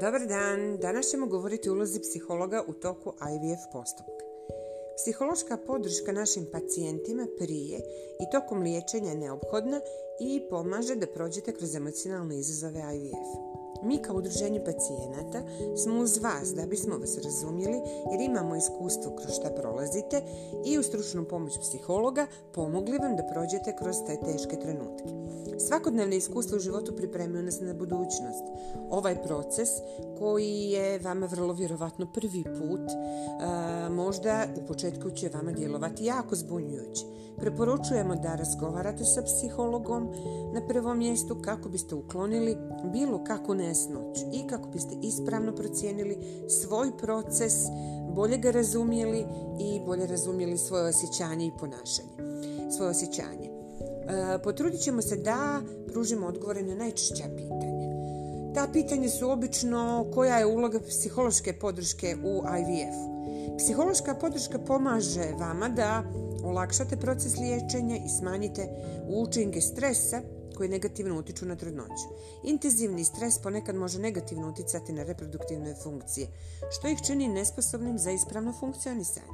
Dobar dan, danas ćemo govoriti o ulozi psihologa u toku IVF postupka. Psihološka podrška našim pacijentima prije i tokom liječenja je neophodna i pomaže da prođete kroz emocionalne izazove IVF. Mi kao udruženje pacijenata smo uz vas da bismo vas razumjeli jer imamo iskustvo kroz šta prolazite i u stručnu pomoć psihologa pomogli vam da prođete kroz te teške trenutke. Svakodnevne iskustvo u životu pripremio nas na budućnost. Ovaj proces koji je vama vrlo vjerovatno prvi put možda u početku će vama djelovati jako zbunjujuće. Preporučujemo da razgovarate sa psihologom na prvom mjestu kako biste uklonili bilo kako nesnoć i kako biste ispravno procijenili svoj proces, bolje ga razumjeli i bolje razumjeli svoje osjećanje i ponašanje. Svoje osjećanje. E, potrudit ćemo se da pružimo odgovore na najčešća pitanja. Ta pitanja su obično koja je uloga psihološke podrške u IVF-u Psihološka podrška pomaže vama da olakšate proces liječenja i smanjite učinke stresa koji negativno utiču na trudnoću. Intenzivni stres ponekad može negativno uticati na reproduktivne funkcije, što ih čini nesposobnim za ispravno funkcionisanje.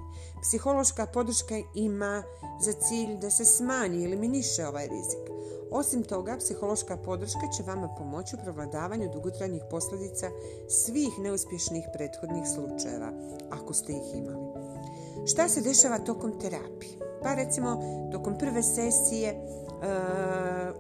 Psihološka podrška ima za cilj da se smanji ili miniše ovaj rizik. Osim toga, psihološka podrška će vama pomoći u provladavanju dugotrajnih posljedica svih neuspješnih prethodnih slučajeva, ako ste ih imali. Šta se dešava tokom terapije? Pa recimo, tokom prve sesije e,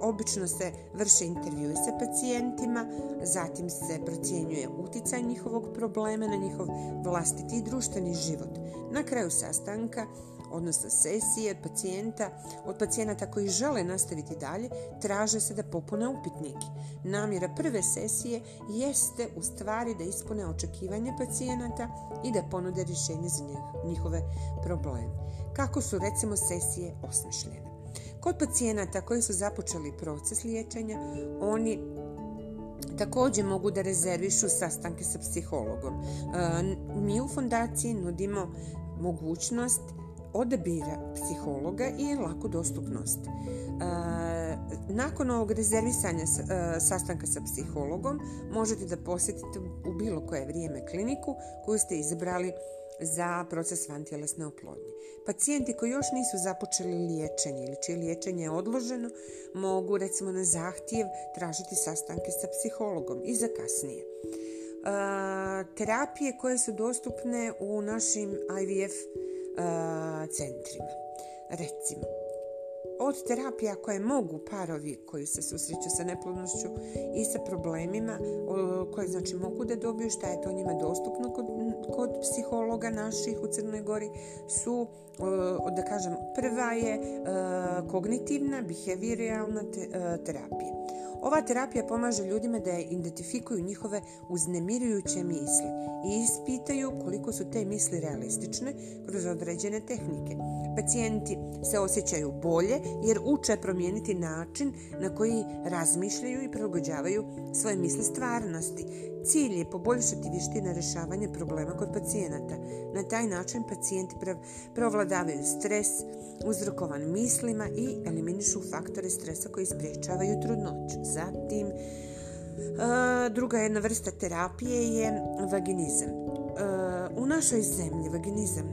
obično se vrše intervju sa pacijentima, zatim se procjenjuje utjecaj njihovog problema na njihov vlastiti i društveni život. Na kraju sastanka odnosno sesije od pacijenta, od pacijenata koji žele nastaviti dalje, traže se da popune upitnik. Namjera prve sesije jeste u stvari da ispune očekivanje pacijenata i da ponude rješenje za njihove probleme. Kako su recimo sesije osmišljene? Kod pacijenata koji su započeli proces liječenja, oni Također mogu da rezervišu sastanke sa psihologom. E, mi u fondaciji nudimo mogućnost odabira psihologa i laku dostupnost. E, nakon ovog rezervisanja e, sastanka sa psihologom možete da posjetite u bilo koje vrijeme kliniku koju ste izabrali za proces vantjelesne oplodnje. Pacijenti koji još nisu započeli liječenje ili čije liječenje je odloženo mogu recimo na zahtjev tražiti sastanke sa psihologom i za kasnije. E, terapije koje su dostupne u našim IVF centrima. Recimo, od terapija koje mogu parovi koji se susreću sa neplodnošću i sa problemima koje znači mogu da dobiju šta je to njima dostupno kod, kod psihologa naših u Crnoj Gori su da kažem prva je kognitivna behavioralna terapija ova terapija pomaže ljudima da identifikuju njihove uznemirujuće misli i ispitaju koliko su te misli realistične kroz određene tehnike. Pacijenti se osjećaju bolje jer uče promijeniti način na koji razmišljaju i prilagođavaju svoje misli stvarnosti. Cilj je poboljšati vještine rješavanja problema kod pacijenata. Na taj način pacijenti provladavaju stres uzrokovan mislima i eliminišu faktore stresa koji spriječavaju trudnoću. Zatim, e, druga jedna vrsta terapije je vaginizam. E, u našoj zemlji vaginizam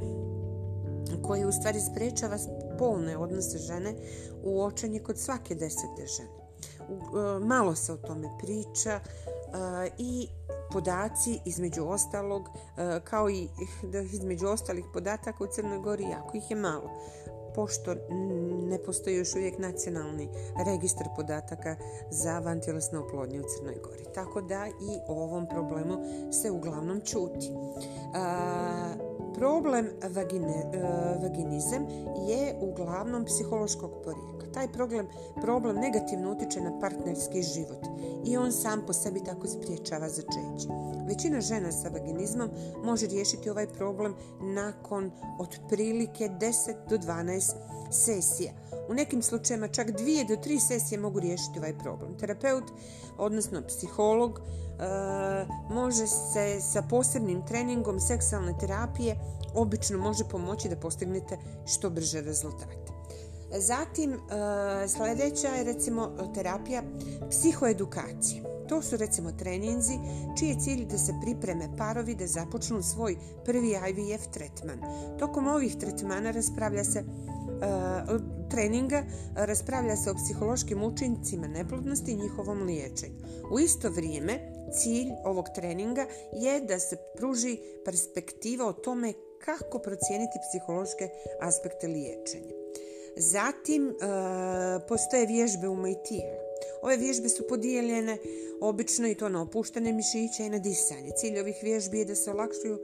koji u stvari sprečava spolne odnose žene uočen je kod svake desete žene. E, malo se o tome priča i podaci između ostalog kao i između ostalih podataka u Crnoj Gori jako ih je malo pošto ne postoji još uvijek nacionalni registar podataka za vantilesne oplodnje u Crnoj Gori. Tako da i o ovom problemu se uglavnom čuti. Problem vagine, e, je uglavnom psihološkog porijeka. Taj problem, problem negativno utječe na partnerski život i on sam po sebi tako spriječava začeće. Većina žena sa vaginizmom može riješiti ovaj problem nakon otprilike 10 do 12 sesija u nekim slučajevima čak dvije do tri sesije mogu riješiti ovaj problem. Terapeut, odnosno psiholog, e, može se sa posebnim treningom seksualne terapije obično može pomoći da postignete što brže rezultate. Zatim e, sljedeća je recimo terapija psihoedukacije. To su recimo treninzi čiji je cilj da se pripreme parovi da započnu svoj prvi IVF tretman. Tokom ovih tretmana raspravlja se E, treninga raspravlja se o psihološkim učincima neplodnosti i njihovom liječenju. U isto vrijeme cilj ovog treninga je da se pruži perspektiva o tome kako procijeniti psihološke aspekte liječenja. Zatim e, postoje vježbe u Ove vježbe su podijeljene obično i to na opuštene mišiće i na disanje. Cilj ovih vježbi je da se olakšaju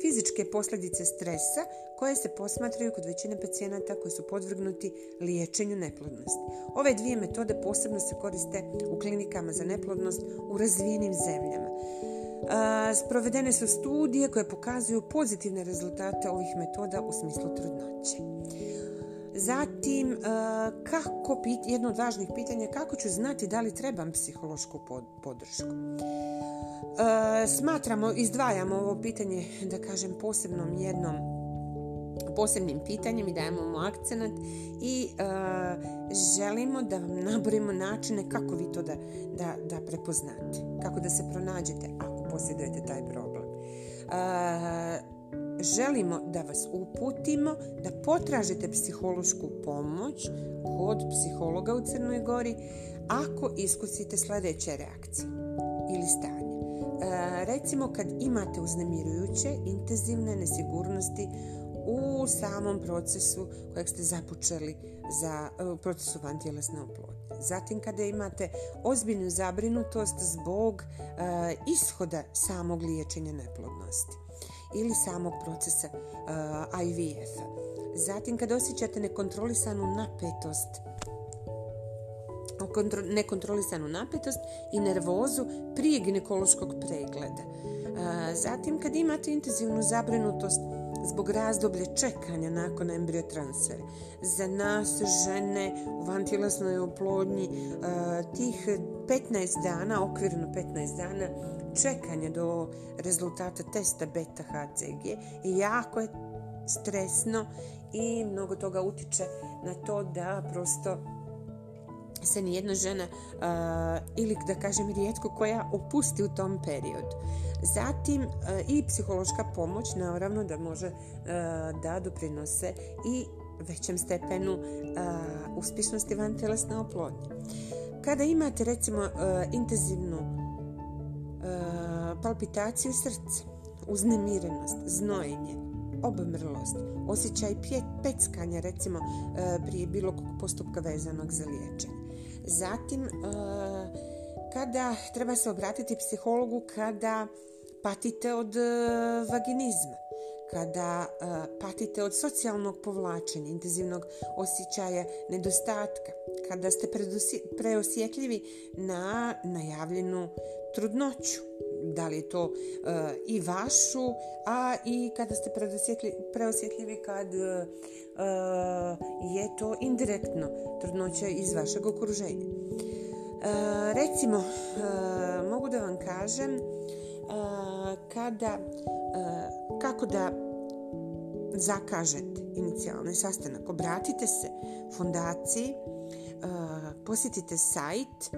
fizičke posljedice stresa koje se posmatraju kod većine pacijenata koji su podvrgnuti liječenju neplodnosti. Ove dvije metode posebno se koriste u klinikama za neplodnost u razvijenim zemljama. E, sprovedene su studije koje pokazuju pozitivne rezultate ovih metoda u smislu trudnoće. Zatim, e, kako, jedno od važnih pitanja je kako ću znati da li trebam psihološku podršku. E, smatramo, izdvajamo ovo pitanje, da kažem, posebnom jednom posebnim pitanjem i dajemo mu akcenat i e, želimo da vam nabrojimo načine kako vi to da, da, prepoznate, kako da se pronađete ako posjedujete taj problem. E, želimo da vas uputimo da potražite psihološku pomoć kod psihologa u Crnoj Gori ako iskusite sljedeće reakcije ili stanje. E, recimo kad imate uznemirujuće intenzivne nesigurnosti u samom procesu kojeg ste započeli za e, u procesu vantjelesne oplodnje. Zatim kada imate ozbiljnu zabrinutost zbog e, ishoda samog liječenja neplodnosti ili samog procesa IVF-a. Zatim kada osjećate nekontrolisanu napetost nekontrolisanu napetost i nervozu prije ginekološkog pregleda. E, zatim kad imate intenzivnu zabrinutost zbog razdoblja čekanja nakon embriotransfera. Za nas žene u vantilasnoj oplodnji e, tih 15 dana, okvirno 15 dana čekanja do rezultata testa beta HCG je jako je stresno i mnogo toga utiče na to da prosto se jedna žena eh, ili da kažem rijetko koja opusti u tom periodu. Zatim eh, i psihološka pomoć naravno da može eh, da doprinose i većem stepenu uspješnosti van telesne oplodnje. Kada imate recimo intenzivnu palpitaciju srca, uznemirenost, znojenje, obmrlost, osjećaj peckanja recimo prije bilo kog postupka vezanog za liječenje. Zatim, e, kada treba se obratiti psihologu kada patite od e, vaginizma, kada e, patite od socijalnog povlačenja, intenzivnog osjećaja nedostatka, kada ste preosjetljivi na najavljenu trudnoću da li je to eh, i vašu, a i kada ste preosjetljivi kad eh, je to indirektno trudnoća iz vašeg okruženja. Eh, recimo, mogu da vam kažem kada, kako da zakažete inicijalni sastanak. Obratite se fondaciji, posjetite sajt,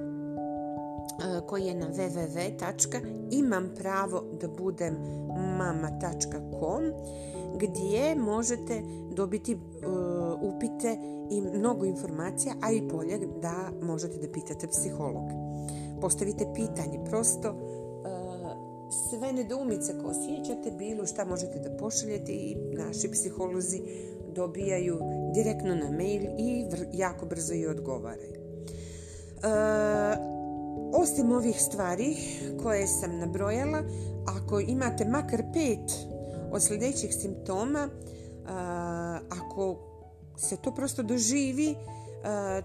E, koji je na www.imampravodabudemmama.com gdje možete dobiti e, upite i mnogo informacija, a i bolje da možete da pitate psiholog. Postavite pitanje, prosto e, sve nedoumice ko osjećate, bilo šta možete da pošaljete i naši psiholozi dobijaju direktno na mail i jako brzo i odgovaraju osim ovih stvari koje sam nabrojala, ako imate makar pet od sljedećih simptoma, ako se to prosto doživi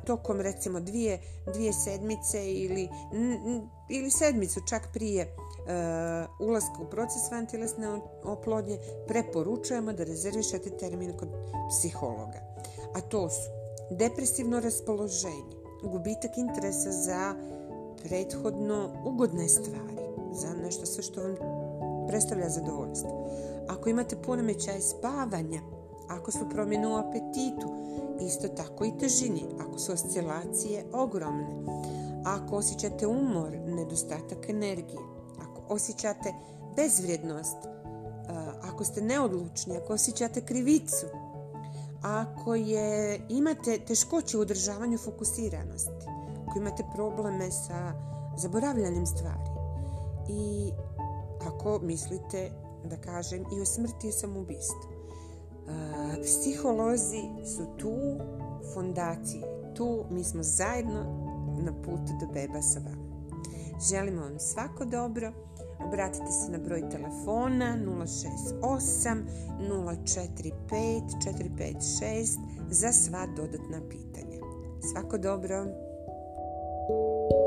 tokom recimo dvije, dvije sedmice ili, ili sedmicu čak prije ulaska u proces vantilesne oplodnje, preporučujemo da rezervišete termin kod psihologa. A to su depresivno raspoloženje, gubitak interesa za prethodno ugodne stvari, za nešto sve što vam predstavlja zadovoljstvo. Ako imate poremećaj spavanja, ako su promjene u apetitu, isto tako i težini, ako su oscilacije ogromne, ako osjećate umor, nedostatak energije, ako osjećate bezvrijednost, ako ste neodlučni, ako osjećate krivicu, ako je, imate teškoće u održavanju fokusiranosti, ako imate probleme sa zaboravljanjem stvari i ako mislite da kažem i o smrti i samoubistvu psiholozi su tu fondacije, tu mi smo zajedno na putu do beba sa vama. Želimo vam svako dobro, obratite se na broj telefona 068 045 456 za sva dodatna pitanja. Svako dobro! Thank you.